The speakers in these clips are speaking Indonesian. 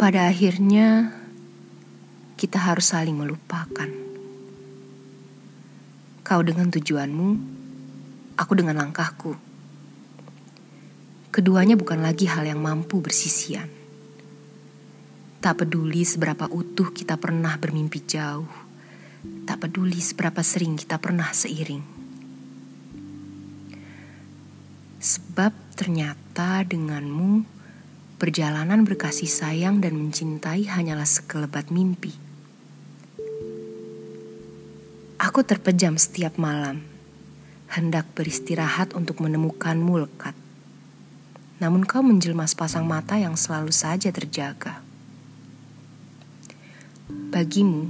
Pada akhirnya, kita harus saling melupakan. Kau dengan tujuanmu, aku dengan langkahku. Keduanya bukan lagi hal yang mampu bersisian. Tak peduli seberapa utuh kita pernah bermimpi jauh, tak peduli seberapa sering kita pernah seiring. Sebab ternyata denganmu perjalanan berkasih sayang dan mencintai hanyalah sekelebat mimpi. Aku terpejam setiap malam, hendak beristirahat untuk menemukanmu lekat. Namun kau menjelma sepasang mata yang selalu saja terjaga. Bagimu,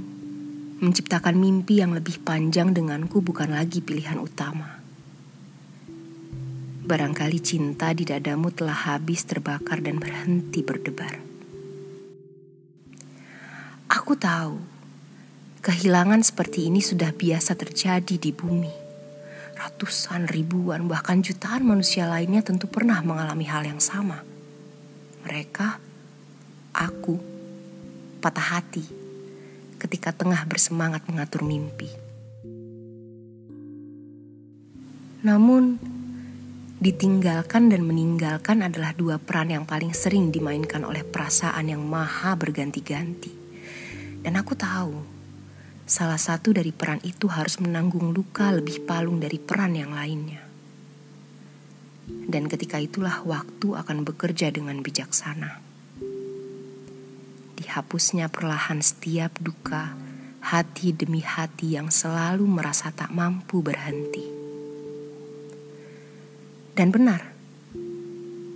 menciptakan mimpi yang lebih panjang denganku bukan lagi pilihan utama. Barangkali cinta di dadamu telah habis terbakar dan berhenti berdebar. Aku tahu, kehilangan seperti ini sudah biasa terjadi di bumi. Ratusan, ribuan, bahkan jutaan manusia lainnya tentu pernah mengalami hal yang sama. Mereka, aku, patah hati ketika tengah bersemangat mengatur mimpi. Namun, Ditinggalkan dan meninggalkan adalah dua peran yang paling sering dimainkan oleh perasaan yang maha berganti-ganti. Dan aku tahu, salah satu dari peran itu harus menanggung luka lebih palung dari peran yang lainnya. Dan ketika itulah waktu akan bekerja dengan bijaksana. Dihapusnya perlahan setiap duka, hati demi hati yang selalu merasa tak mampu berhenti. Dan benar,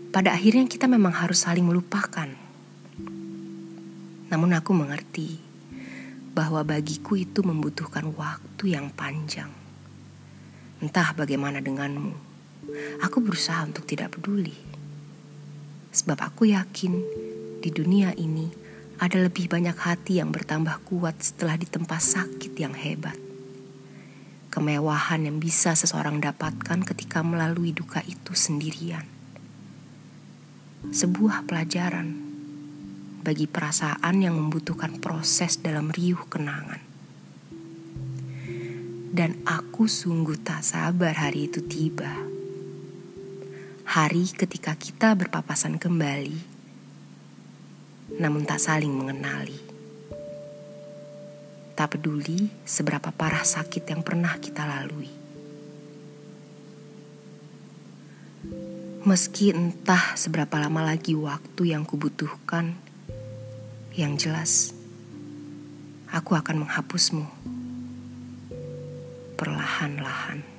pada akhirnya kita memang harus saling melupakan. Namun aku mengerti bahwa bagiku itu membutuhkan waktu yang panjang. Entah bagaimana denganmu, aku berusaha untuk tidak peduli. Sebab aku yakin di dunia ini ada lebih banyak hati yang bertambah kuat setelah ditempa sakit yang hebat kemewahan yang bisa seseorang dapatkan ketika melalui duka itu sendirian. Sebuah pelajaran bagi perasaan yang membutuhkan proses dalam riuh kenangan. Dan aku sungguh tak sabar hari itu tiba. Hari ketika kita berpapasan kembali, namun tak saling mengenali. Tak peduli seberapa parah sakit yang pernah kita lalui. Meski entah seberapa lama lagi waktu yang kubutuhkan, yang jelas aku akan menghapusmu perlahan-lahan.